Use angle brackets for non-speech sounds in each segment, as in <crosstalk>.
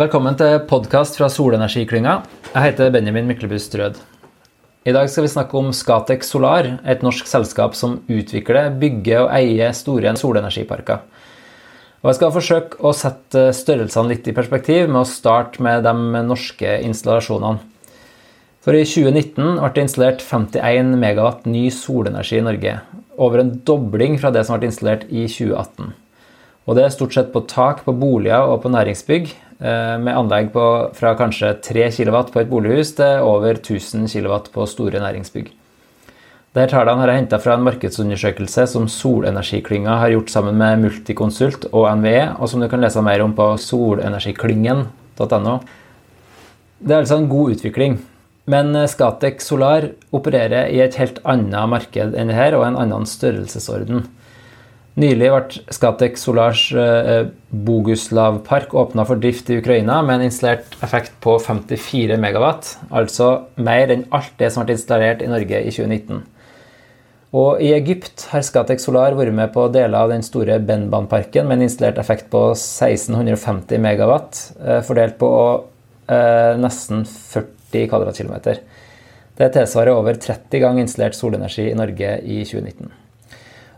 Velkommen til podkast fra Solenergiklynga. Jeg heter Benjamin Myklebust Rød. I dag skal vi snakke om Scatec Solar, et norsk selskap som utvikler, bygger og eier store solenergiparker. Og jeg skal forsøke å sette størrelsene litt i perspektiv med å starte med de norske installasjonene. For i 2019 ble det installert 51 megawatt ny solenergi i Norge. Over en dobling fra det som ble installert i 2018. Og det er stort sett på tak på boliger og på næringsbygg, med anlegg på, fra kanskje 3 kW på et bolighus til over 1000 kW på store næringsbygg. Dette tallene har jeg henta fra en markedsundersøkelse som Solenergiklynga har gjort sammen med Multiconsult og NVE, og som du kan lese mer om på solenergiklyngen.no. Det er altså en god utvikling. Men Scatec Solar opererer i et helt annet marked enn dette, og en annen størrelsesorden. Nylig ble Skatek Solars eh, Boguslav-park åpna for drift i Ukraina med en installert effekt på 54 megawatt, altså mer enn alt det som ble installert i Norge i 2019. Og i Egypt har Skatek Solar vært med på deler av den store Benban-parken med en installert effekt på 1650 megawatt, eh, fordelt på eh, nesten 40 kvadratkilometer. Det tilsvarer over 30 ganger installert solenergi i Norge i 2019.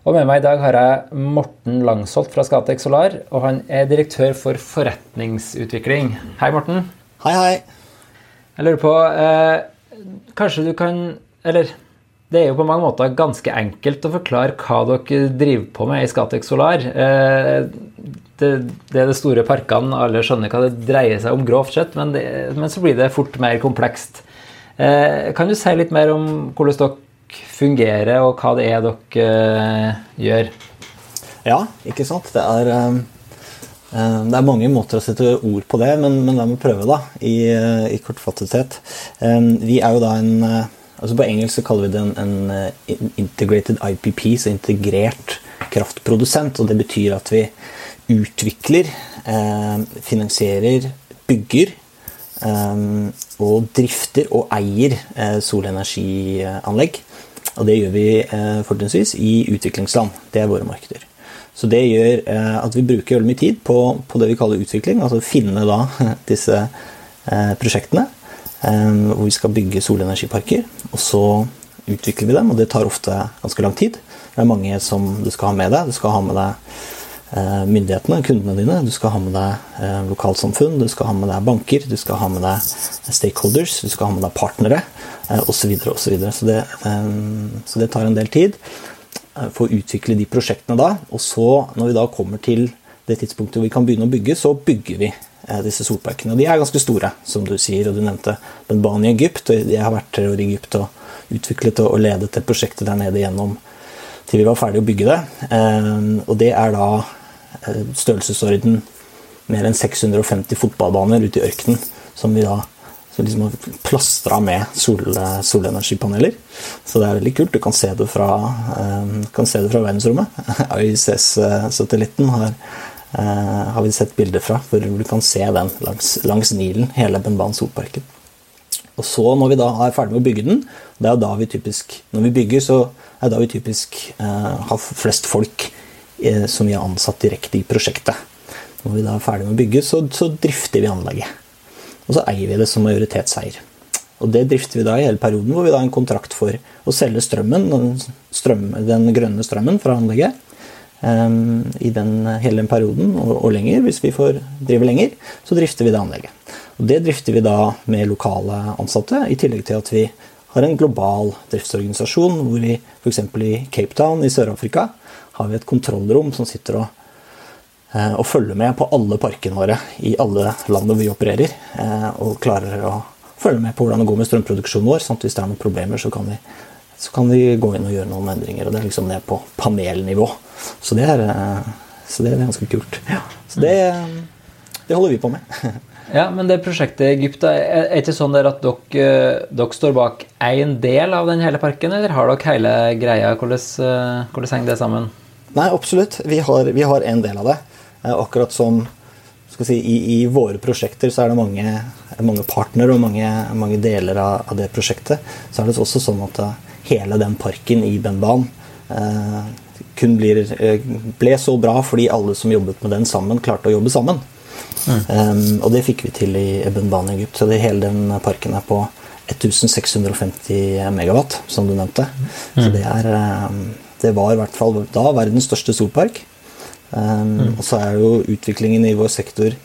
Og med meg i dag har jeg Morten Langsholt fra Scatec Solar, og han er direktør for forretningsutvikling. Hei, Morten. Hei, hei. Jeg lurer på eh, Kanskje du kan Eller det er jo på mange måter ganske enkelt å forklare hva dere driver på med i Scatec Solar. Eh, det, det, er de store parkene, alle skjønner hva det dreier seg om grovt sett, men, det, men så blir det fort mer komplekst. Eh, kan du si litt mer om hvordan dere fungerer, og hva det er dere uh, gjør. Ja, ikke sant. Det er, uh, det er mange måter å sette ord på det, men, men la meg prøve, da, i, i kortfattethet. vi er jo da en altså På engelsk så kaller vi det en, en integrated IPP, så integrert kraftprodusent. og Det betyr at vi utvikler, finansierer, bygger og drifter og eier solenergianlegg og det gjør vi eh, fortrinnsvis i utviklingsland. Det er våre markeder. Så det gjør eh, at vi bruker veldig mye tid på, på, det vi kaller utvikling, altså finne da <laughs> disse eh, prosjektene hvor vi skal bygge solenergiparker. Og så utvikler vi dem, og det tar ofte ganske lang tid. Det er mange som du skal ha med deg. Du skal ha med deg myndighetene, kundene dine. Du skal ha med deg lokalsamfunn, du skal ha med deg banker, du skal ha med deg stakeholders, du skal ha med deg partnere Eh, osv. Så, videre, så, det, eh, så det tar en del tid eh, for å utvikle de prosjektene da. Og så, når vi da kommer til det tidspunktet hvor vi kan begynne å bygge, så bygger vi disse solparkene. Og de er ganske store, som du sier, og du nevnte Benbani i Egypt. og Jeg har vært tre i Egypt og utviklet og ledet det prosjektet der nede gjennom til vi var ferdig å bygge det. Og det er da størrelsesorden mer enn 650 fotballbaner ute i ørkenen som vi da så liksom har plastra med sol, solenergipaneler. Så det er veldig kult. Du kan se det fra, uh, kan se det fra verdensrommet. <laughs> ISS-satellitten har, uh, har, vi sett bilder fra, hvor du kan se den langs, langs Nilen, hele Benban solparken. Og så, når vi da er ferdig med å bygge den, det er da vi typisk Når vi bygger, så er det da vi typisk eh, har flest folk som vi har ansatt direkte i prosjektet. Når vi da er ferdig med å bygge, så, så drifter vi anlegget. Og så eier vi det som majoritetseier. Og det drifter vi da i hele perioden, hvor vi da har en kontrakt for å selge strømmen, strøm, den grønne strømmen fra anlegget. Um, I den, hele den perioden og, og, lenger, hvis vi får drive lenger, så drifter vi det anlegget. Og Det drifter vi da med lokale ansatte, i tillegg til at vi har en global driftsorganisasjon, hvor vi f.eks. i Cape Town i Sør-Afrika har vi et kontrollrom som sitter og og følger med på alle parkene våre i alle land hvor vi opererer. Eh, og klarer å følge med på hvordan det går med strømproduksjonen vår. sånn at hvis det er noen problemer, så kan, vi, så kan vi gå inn og gjøre noen endringer. og Det er liksom ned på panelnivå. Så det er, eh, så det er ganske kult. Ja, så det, det, holder vi på med. <laughs> ja, Men det prosjektet i Egypt, er det ikke sånn at dere, dere står bak én del av den hele parken, eller har dere hele greia? Hvordan, hvordan henger det sammen? Nei, absolutt. Vi har, vi har en del av det. Eh, akkurat som si, i, i, våre prosjekter så er det mange, mange partnere og mange, mange deler av, av, det prosjektet. Så er det også sånn at eh, hele den parken i Benban eh, kun blir, eh, ble så bra fordi alle som jobbet med den sammen, klarte å jobbe sammen. Mm. Um, og det fikk vi til i Benban i Egypt. Så det, hele den parken er på 1650 megawatt, som du nevnte. Mm. Så det er Det var i hvert fall da verdens største solpark. Um, mm. Og så er jo utviklingen i vår sektor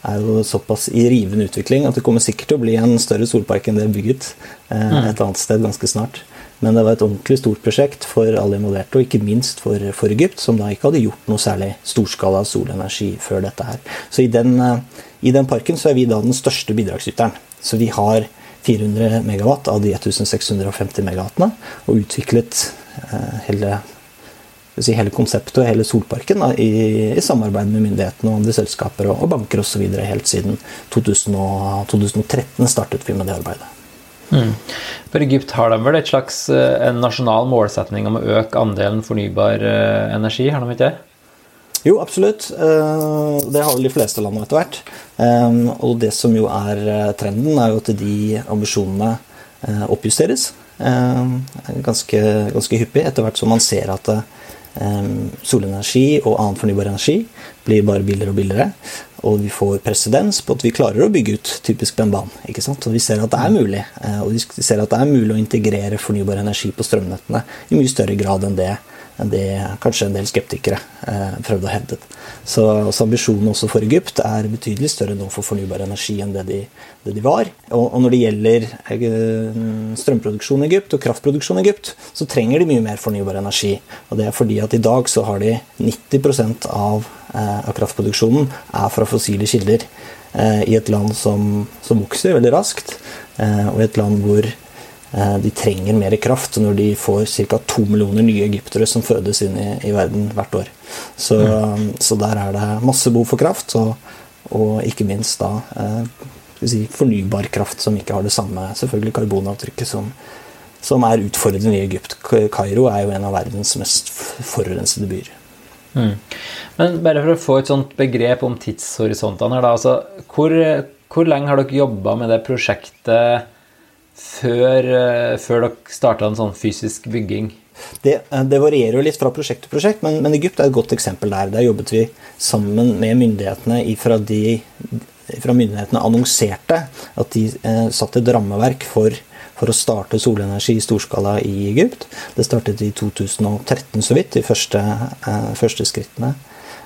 er jo såpass i rivende utvikling at det kommer sikkert til å bli en større solpark enn det er bygget uh, et annet sted ganske snart. Men det var et ordentlig stort prosjekt for alle involverte, og ikke minst for, for Egypt, som da ikke hadde gjort noe særlig storskala solenergi før dette her. Så i den, eh, i den parken så er vi da den største bidragsyteren. Så vi har 400 megawatt av de 1650 megawattene, og utviklet eh, hele, si, hele konseptet og hele solparken da, i, i, samarbeid med myndighetene og andre selskaper og, og banker osv. helt siden 2000 og, 2013 startet vi med det arbeidet. Mm. For Egypt har de vel et slags eh, en nasjonal målsetning om å øke andelen fornybar eh, energi, har de ikke det? Jo, absolutt. Eh, det har vel de fleste landene etter hvert. Og det som jo er trenden, er jo at de ambisjonene oppjusteres ganske, ganske hyppig etter hvert som man ser at solenergi og annen fornybar energi blir bare billigere og billigere. Og vi får presedens på at vi klarer å bygge ut typisk Benban. ikke sant? Og vi ser at det er mulig. Eh, og vi ser at det er mulig å integrere fornybar energi på strømnettene i mye større grad enn det enn det kanskje en del skeptikere eh, prøvde å hevde. Så, så, ambisjonen også for Egypt er betydelig større nå for fornybar energi enn det de, det de var. Og, og, når det gjelder eh, strømproduksjon i Egypt og kraftproduksjon i Egypt, så trenger de mye mer fornybar energi. Og det er fordi at i dag så har de 90% av, eh, av kraftproduksjonen er fra fossile kilder. Eh, I et land som, som vokser veldig raskt, eh, og i et land hvor de trenger mer kraft når de får ca. to millioner nye egyptere som fødes inn i, i verden hvert år. Så, mm. så, der er det masse behov for kraft, og, og ikke minst da eh, si, fornybar kraft som ikke har det samme selvfølgelig karbonavtrykket som, som er utfordrende i Egypt. Kairo er jo en av verdens mest forurensede byer. Mm. Men bare for å få et sånt begrep om tidshorisontene her, da. Altså, hvor, hvor lenge har dere jobba med det prosjektet? Før, eh, før dere starta en sånn fysisk bygging? Det, eh, det, varierer jo litt fra prosjekt til prosjekt, men, men, Egypt er et godt eksempel der. Der jobbet vi sammen med myndighetene ifra de fra myndighetene annonserte at de eh, satte et rammeverk for, for, å starte solenergi i storskala i Egypt. Det startet i 2013 så vidt, de første, eh, første skrittene.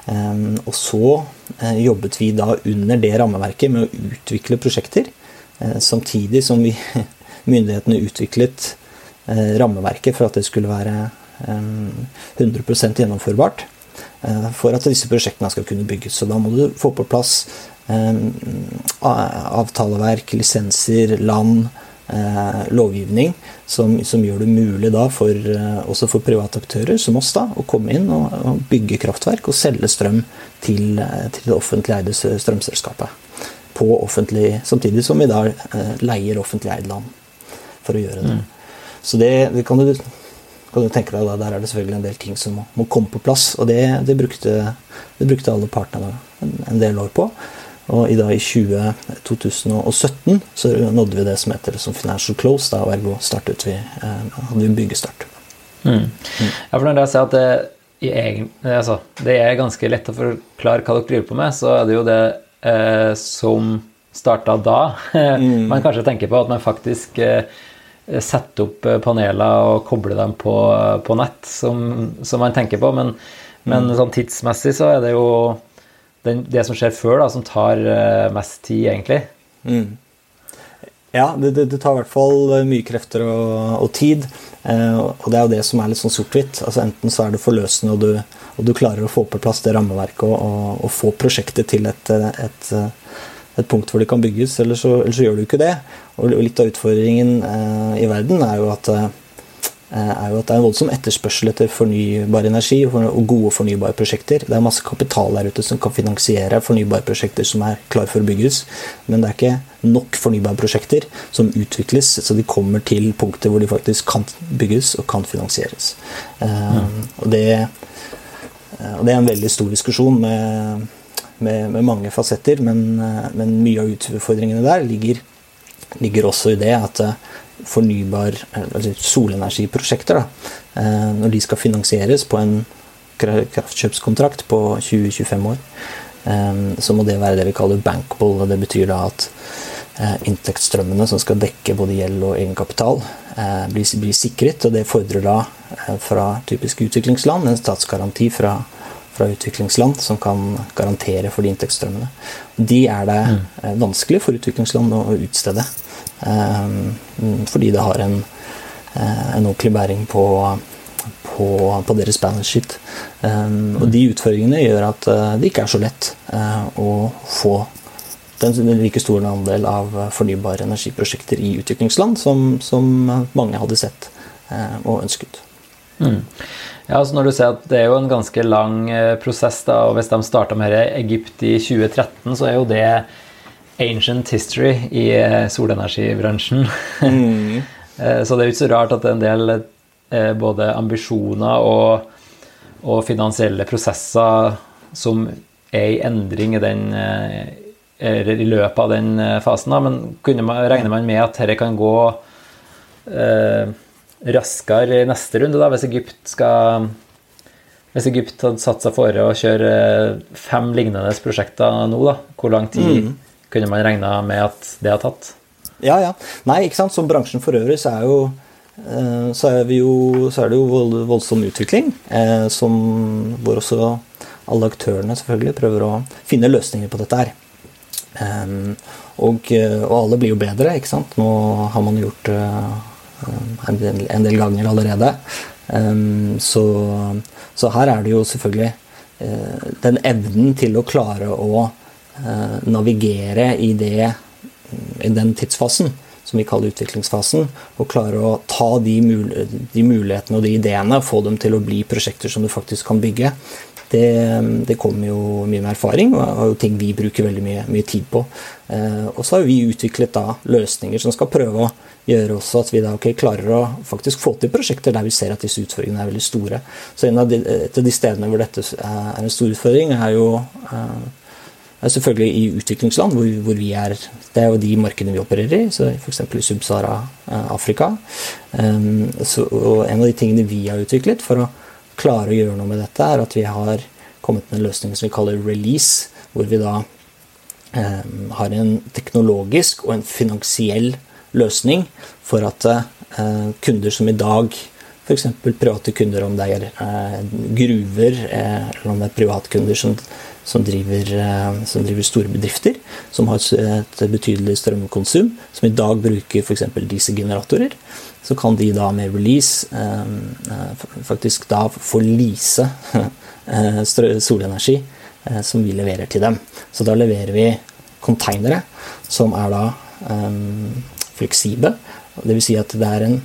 Um, og så eh, jobbet vi da under det rammeverket med å utvikle prosjekter. Samtidig som vi <laughs> myndighetene utviklet eh, rammeverket for at det skulle være 100 eh, gjennomførbart eh, for at disse prosjektene skal kunne bygges. Så da må du få på plass avtaleverk, lisenser, land, lovgivning som, som, gjør det mulig da for, også for private aktører som oss da, å komme inn og, og bygge kraftverk og selge strøm til, til det offentlig eide strømselskapet. På samtidig som vi da leier offentlig eid land for å gjøre det. Mm. Så det, det kan, du, kan, du, tenke deg da, Der er det selvfølgelig en del ting som må, må komme på plass. Og det, det, brukte, det brukte, alle partene en, en, del år på. Og i, da, i 20, 2017 så nådde vi det som heter som financial close. Da, og ergo startet vi, eh, hadde vi byggestart. Mm. Ja, for når jeg sier at det, egen, altså, det er ganske lett å forklare hva dere driver på med, så er det jo det eh, som starta da. <laughs> Mm. man kanskje tenker på at man faktisk Eh, sette opp eh, paneler og koble dem på, på nett, som, som, man tenker på. Men, men mm. sånn tidsmessig så er det jo den, det som skjer før, da, som tar mest tid, egentlig. Mm. Ja, det, det, det, tar i hvert fall mye krefter og, og tid. Eh, og det er jo det som er litt sånn sort-hvitt. Altså Enten så er det forløsende, og du, og du, klarer å få på plass det rammeverket og, og, og få prosjektet til et, et, et punkt hvor de kan bygges, eller så, eller så gjør du ikke det. Og litt av utfordringen eh, i verden er jo, at, eh, er jo at det er en voldsom etterspørsel etter fornybar energi og gode fornybare prosjekter. Det er masse kapital der ute som kan finansiere fornybare prosjekter som er klar for å bygges, men det er ikke nok fornybare prosjekter som utvikles så de kommer til punkter hvor de faktisk kan bygges og kan finansieres. Mm. Og, det, og det er en veldig stor diskusjon med med, med mange fasetter, men, eh, men, mye av utfordringene der ligger, ligger også i det at eh, fornybar, altså solenergiprosjekter, da, når de skal finansieres på en kraftkjøpskontrakt på 20-25 år, så må det være det vi kaller bankable. og Det betyr da at inntektsstrømmene som skal dekke både gjeld og egenkapital, blir sikret. Og det fordrer da fra typisk utviklingsland en statsgaranti fra fra utviklingsland som kan garantere for de inntektsstrømmene. De er det mm. Eh, vanskelig for utviklingsland å utstede. Um, fordi det har en, eh, en ordentlig bæring på, på, på, deres balance sheet. Og de utfordringene gjør at det ikke er så lett å få den like store andel av fornybare energiprosjekter i utviklingsland som, som mange hadde sett og ønsket. Mm. Ja, altså når du ser at Det er jo en ganske lang eh, prosess. da, og Hvis de starta med Egypt i 2013, så er jo det ancient history i eh, solenergibransjen. Mm. <laughs> Eh, så det er jo ikke så rart at det er en del både ambisjoner og, og finansielle prosesser som er i endring i, den, i løpet av den fasen. Da. Men man, regner man med at dette kan gå eh, raskere i neste runde, da, hvis Egypt skal hvis Egypt hadde satt seg for å kjøre fem lignende prosjekter nå, da, hvor lang tid mm. kunne man regna med at det har tatt? Ja, ja. Nei, ikke sant. Som bransjen for øvrig så er jo eh, så er, jo, så er det jo voldsom utvikling, eh, som, hvor også alle aktørene selvfølgelig prøver å finne løsninger på dette her. Um, og, og, alle blir jo bedre, ikke sant. Nå har man gjort uh, Eh, en del, en del ganger allerede. Så, så, her er det jo selvfølgelig eh, den evnen til å klare å eh, navigere i, det, i den tidsfasen som vi kaller utviklingsfasen, og klare å ta de, mul de mulighetene og de ideene og få dem til å bli prosjekter som du faktisk kan bygge det, det kommer jo mye med erfaring, og er jo ting vi bruker veldig mye, mye tid på. Eh, og så har vi utviklet da løsninger som skal prøve å gjøre også at vi da okay, klarer å faktisk få til prosjekter der vi ser at disse utfordringene er veldig store. Så en av de, et av de stedene hvor dette er en stor utfordring, er jo eh, er selvfølgelig i utviklingsland, hvor, hvor, vi er Det er jo de markedene vi opererer i, så f.eks. i Sub-Sahara-Afrika. Eh, um, og en av de tingene vi har utviklet for å klare å gjøre noe med dette, er at vi har kommet med en løsning som vi kaller release, hvor vi da eh, har en teknologisk og en finansiell løsning for at eh, kunder som i dag F.eks. private kunder, om det er eh, gruver, eh, eller om det er privatkunder som, som, driver, som, driver, store bedrifter, som har et betydelig strømkonsum, som i dag bruker f.eks. dieselgeneratorer så kan de da med release faktisk da få lease <laughs> solenergi som vi leverer til dem. Så da leverer vi konteinere som er da fleksible. Dvs. Si at en,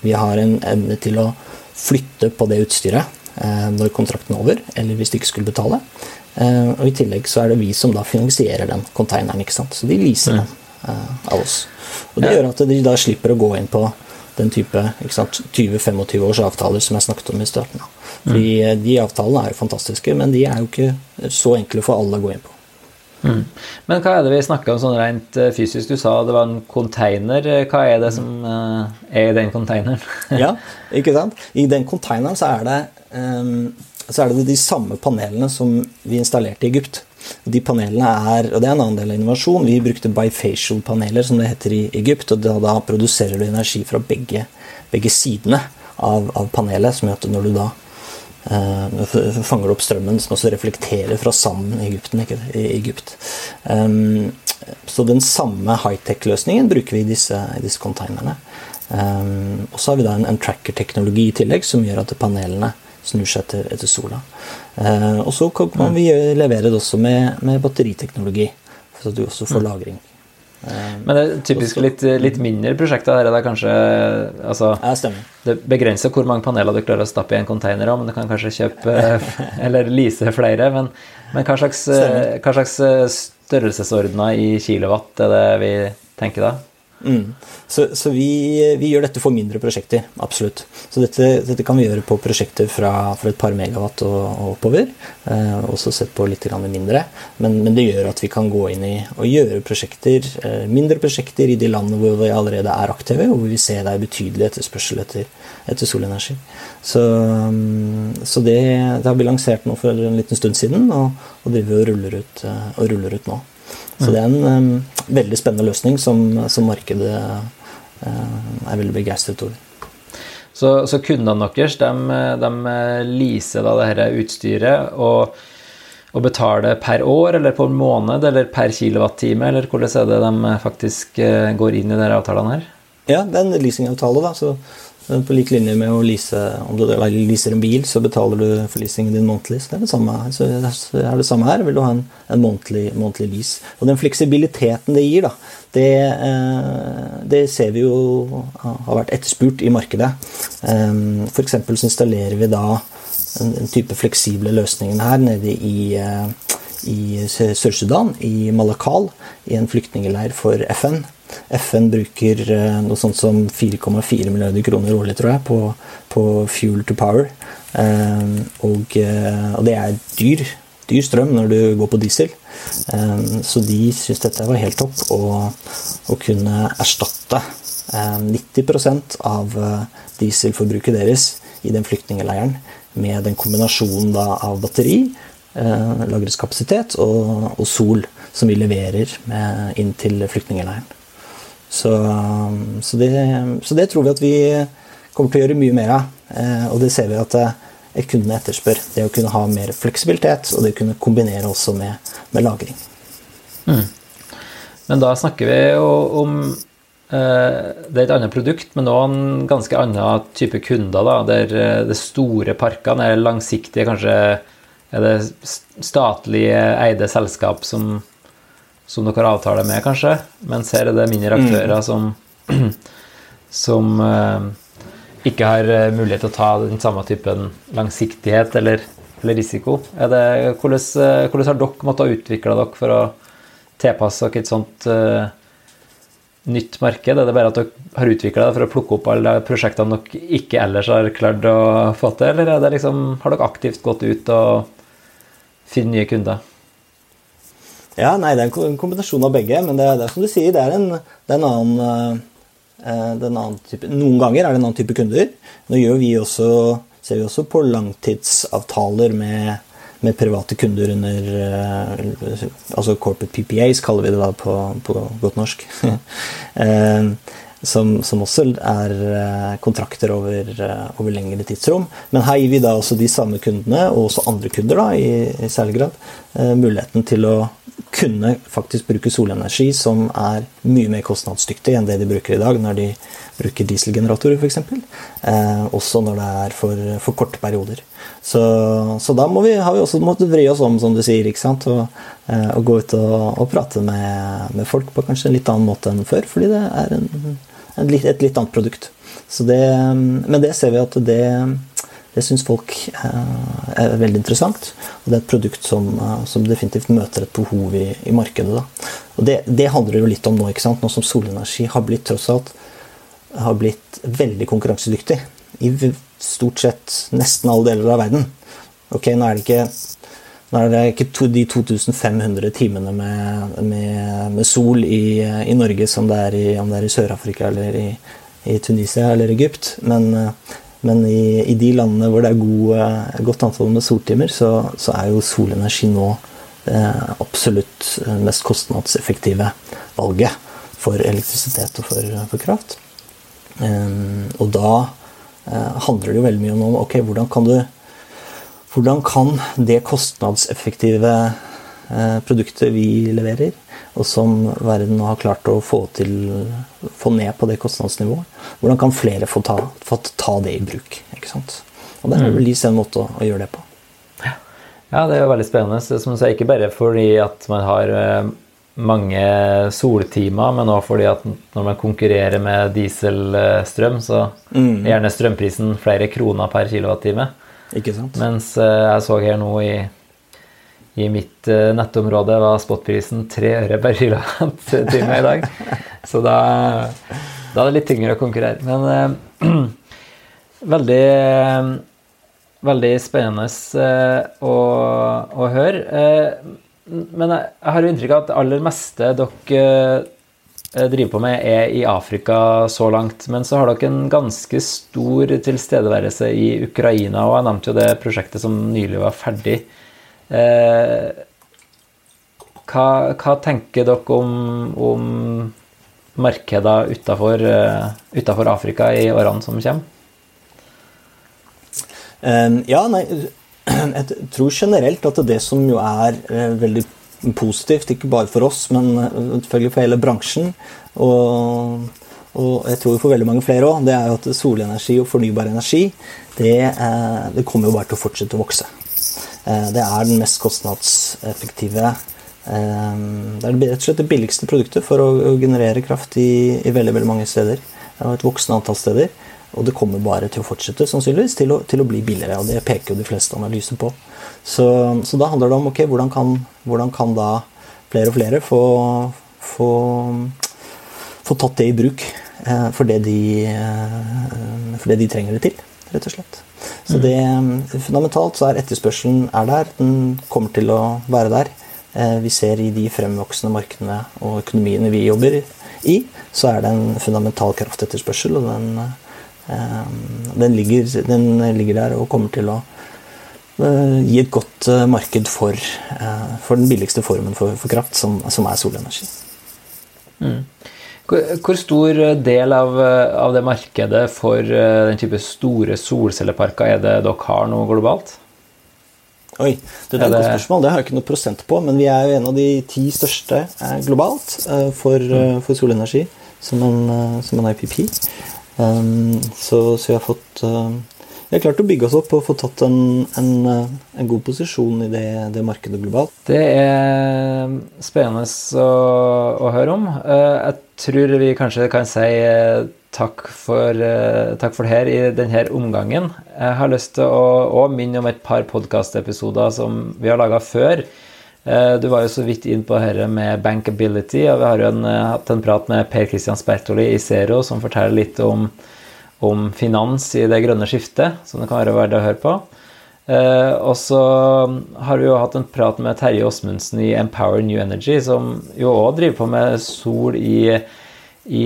vi har en evne til å flytte på det utstyret når kontrakten er over, eller hvis de ikke skulle betale. Og I tillegg så er det vi som da finansierer den konteineren. ikke sant? Så de leaser den av oss. Og Det gjør at de da slipper å gå inn på den type 20-25 års avtaler som jeg snakket om i starten. Fordi mm. De avtalene er jo fantastiske, men de er jo ikke så enkle for alle å gå inn på. Mm. Men hva er det vi snakker om sånn rent eh, fysisk? Du sa det var en container. Hva er det som uh, er i den containeren? <laughs> ja, ikke sant? I den containeren så er det, så er det de samme panelene som vi installerte i Egypt. De panelene er, og Det er en annen del av innovasjon. Vi brukte bifacial-paneler, som det heter i Egypt. og Da, da produserer du energi fra begge, begge sidene av, av, panelet, som gjør at når du da eh, fanger opp strømmen, som også reflekterer fra sanden i, Egypten, ikke, i Egypt. Um, så den samme high-tech-løsningen bruker vi i disse, i disse containerne. Um, og så har vi da en, en tracker-teknologi i tillegg, som gjør at panelene snur seg etter, etter sola. Uh, og så kan, kan vi levere det også med, med, batteriteknologi, så at du også får mm. lagring. Eh, Men det er typisk litt, litt mindre prosjekter her. Det kanskje altså, ja. Det begrenser hvor mange paneler du klarer å stappe i en container men du kan kanskje kjøpe <laughs> eller lease flere. Men, men hva, slags, hva slags størrelsesordener i kilowatt er det vi tenker da? Mm. Så, så vi, vi, gjør dette for mindre prosjekter, absolutt. Så dette, dette kan vi gjøre på prosjekter fra, fra et par megawatt og, og oppover. Eh, også sett på litt mindre. Men, men, det gjør at vi kan gå inn i og gjøre prosjekter, eh, mindre prosjekter i de landene hvor vi allerede er aktive, og hvor vi ser det er betydelig etterspørsel etter, etter solenergi. Så, um, så det, det, har vi lansert nå for en liten stund siden, og, og driver og ruller ut, uh, og ruller ut nå. Så det er en um, veldig spennende løsning som, som markedet uh, er veldig begeistret over. Så, så kundene deres de, de leaser da dette utstyret og, og, betaler per år eller på en måned eller per kilowattime, eller hvordan er det de faktisk uh, går inn i disse avtalene her? Ja, det er en leasingavtale. da, så på lik linje med å lease Om du leaser en bil, så betaler du for leasingen din månedlig. Så det er det samme, så det er det samme her. Vil du ha en, en månedlig, lease. Og den fleksibiliteten det gir, da, det, eh, det, ser vi jo har vært etterspurt i markedet. Eh, F.eks. så installerer vi da en, en type fleksible løsninger her nede i eh, i Sør-Sudan, i Malakal, i en flyktningleir for FN. FN bruker eh, noe sånt som 4,4 milliarder kroner årlig, tror jeg, på, på fuel to power. Eh, og, eh, og, det er dyr, dyr strøm når du går på diesel. Så de syns dette var helt topp å, kunne erstatte 90% av dieselforbruket deres i den flyktningleiren med den kombinasjonen av batteri, lagringskapasitet og, og sol som vi leverer inn til flyktningleiren. Så, så, det, så, det, tror vi at vi kommer til å gjøre mye mer av. Eh, og det ser vi at eh, kundene etterspør. Det å kunne ha mer fleksibilitet, og det å kunne kombinere også med, med lagring. Mm. Men da snakker vi jo om eh, Det er et annet produkt, men òg en ganske annen type kunder. Da, der de store parkene er langsiktige, kanskje er det statlig eide selskap som som dere har avtale med, kanskje. Mens her er det mindre aktører mm. som, <clears throat> som uh, ikke har eh, mulighet til å ta den samme typen langsiktighet eller, eller risiko. Det, hvordan, uh, hvordan, har dere måttet utvikle dere for å tilpasse dere et sånt uh, nytt marked? Er det bare at dere har utvikla det for å plukke opp alle prosjektene dere ikke ellers har klart å få til, eller liksom, har dere aktivt gått ut og funnet nye kunder? Ja, nei, det er en kombinasjon av begge. Men det, det er som du sier, det er en, det er en annen, er en annen type Noen ganger er det en annen type kunder. Nå vi også, ser vi også på langtidsavtaler med, med private kunder under uh, Altså corporate PPAs, kaller vi det da på, på godt norsk. <laughs> som, som, også er kontrakter over, over, lengre tidsrom. Men her gir vi da også de samme kundene, og også andre kunder da, i, i særlig grad, muligheten til å kunne faktisk bruke solenergi som er mye mer kostnadsdyktig enn det de bruker i dag når de bruker dieselgeneratorer f.eks. Eh, også når det er for, for korte perioder. Så, så da vi, har vi også måttet vri oss om, som du sier, ikke sant? Og, eh, og gå ut og, og prate med, med, folk på kanskje en litt annen måte enn før, fordi det er en, en, et litt annet produkt. Det, men det ser vi at det det syns folk eh, er veldig interessant. Og det er et produkt som, eh, som definitivt møter et behov i, i markedet. Da. Og det, det, handler jo litt om nå, ikke sant? nå som solenergi har blitt tross alt har blitt veldig konkurransedyktig i stort sett nesten alle deler av verden. Ok, nå er det ikke, er det ikke to, de 2500 timene med, med, med sol i, i, Norge som det er i, om det er i Sør-Afrika eller i, i, Tunisia eller Egypt, men men i, i, de landene hvor det er god, eh, godt antall med soltimer, så, så er jo solenergi nå det eh, absolutt mest kostnadseffektive valget for elektrisitet og for, for kraft. Um, og da handler det jo veldig mye om ok, hvordan kan du hvordan kan det kostnadseffektive produktet vi leverer, og som verden har klart å få, til, få ned på det kostnadsnivået. Hvordan kan flere få ta, få ta det i bruk? ikke sant? Og det er vel LIS en måte å, å, gjøre det på. Ja, det er jo veldig spennende. Som du sier, ikke bare fordi at man har eh, mange soltimer, men òg fordi at når man konkurrerer med dieselstrøm, så mm. er gjerne strømprisen flere kroner per kilowattime. Ikke sant? Mens eh, jeg så her nå i i mitt uh, nettområde var spotprisen tre øre per kilowattime <laughs> i dag. Så da, da, er det litt tyngre å konkurrere. Men eh, <clears throat> veldig, veldig spennende å, å, høre. men jeg, jeg har jo inntrykk av at det aller meste dere driver på med, er i Afrika så langt. Men så har dere en ganske stor tilstedeværelse i Ukraina, og jeg nevnte jo det prosjektet som nylig var ferdig. Eh, hva, hva, tenker dere om, om markeder utenfor, uh, Afrika i årene som kommer? Um, ja, nei, <clears throat> jeg tror generelt at det som jo er veldig positivt, ikke bare for oss, men selvfølgelig for hele bransjen, og, og jeg tror for veldig mange flere òg, det er jo at solenergi og fornybar energi det, det kommer jo bare til å fortsette å vokse. Eh, det er den mest kostnadseffektive eh, Det er rett og slett det billigste produktet for å generere kraft i, i veldig, veldig mange steder. Og et voksende antall steder. Og det kommer bare til å fortsette sannsynligvis til å, til å bli billigere. Og det peker jo de fleste analyser på. Så, så da handler det om ok, hvordan kan, hvordan kan da flere og flere få, få, få tatt det i bruk eh, for det, de, for det de trenger det til, rett og slett. Så det, fundamentalt så er etterspørselen er der. Den kommer til å være der. Eh, vi ser i de fremvoksende markedene og økonomiene vi jobber i, så er det en fundamental kraftetterspørsel, og den, eh, den, ligger, den ligger der og kommer til å eh, gi et godt marked for, for den billigste formen for, for kraft, som, som, er solenergi. Mm. Hvor stor del av, av, det markedet for eh, den type store solcelleparker er det dere har nå globalt? Oi, det er et godt spørsmål. Det har jeg ikke noe prosent på. Men vi er jo en av de ti største eh, globalt eh, for, mm. for solenergi som en, som en IPP. Um, så, så, vi har fått vi har klart å bygge oss opp og få tatt en, en, en god posisjon i det, det, markedet globalt. Det er spennende å, å, høre om. Eh, jeg tror vi kanskje kan si eh, takk for, eh, takk for det her i denne omgangen. Jeg har lyst til å, å minne om et par podkastepisoder som vi har laga før. Du var jo så vidt inn på dette med bankability, og vi har jo en, hatt en prat med Per Christian Spertoli i Zero som forteller litt om om finans i det grønne skiftet, som det kan være verdt å høre på. Eh, og så har vi jo hatt en prat med Terje Åsmundsen i Empower New Energy, som jo òg driver på med sol i, i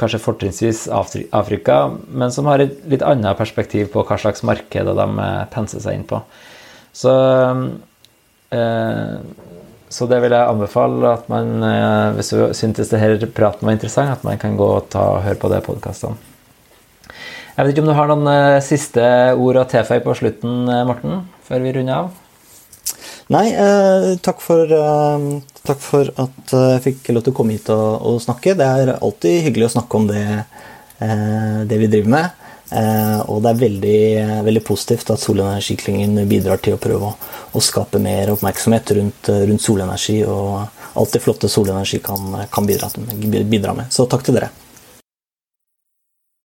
kanskje fortrinnsvis Afrika, men som har et litt annet perspektiv på hva slags markeder de eh, penser seg inn på. Så, eh, så det vil jeg anbefale at man, eh, hvis du syntes denne praten var interessant, at man kan gå og ta, høre på de podkastene. Jeg vet ikke om du har noen uh, siste ord å tilføye på slutten, uh, Morten, før vi runder av? Nei, uh, takk, for, takk, for, at jeg fikk lov til å komme hit og, og, snakke. Det er alltid hyggelig å snakke om det, det vi driver med. og det er veldig, veldig positivt at Solenergiklyngen bidrar til å prøve å, å skape mer oppmerksomhet rundt, rundt, solenergi og alt det flotte solenergi kan, kan bidra, bidra med. Så takk til dere.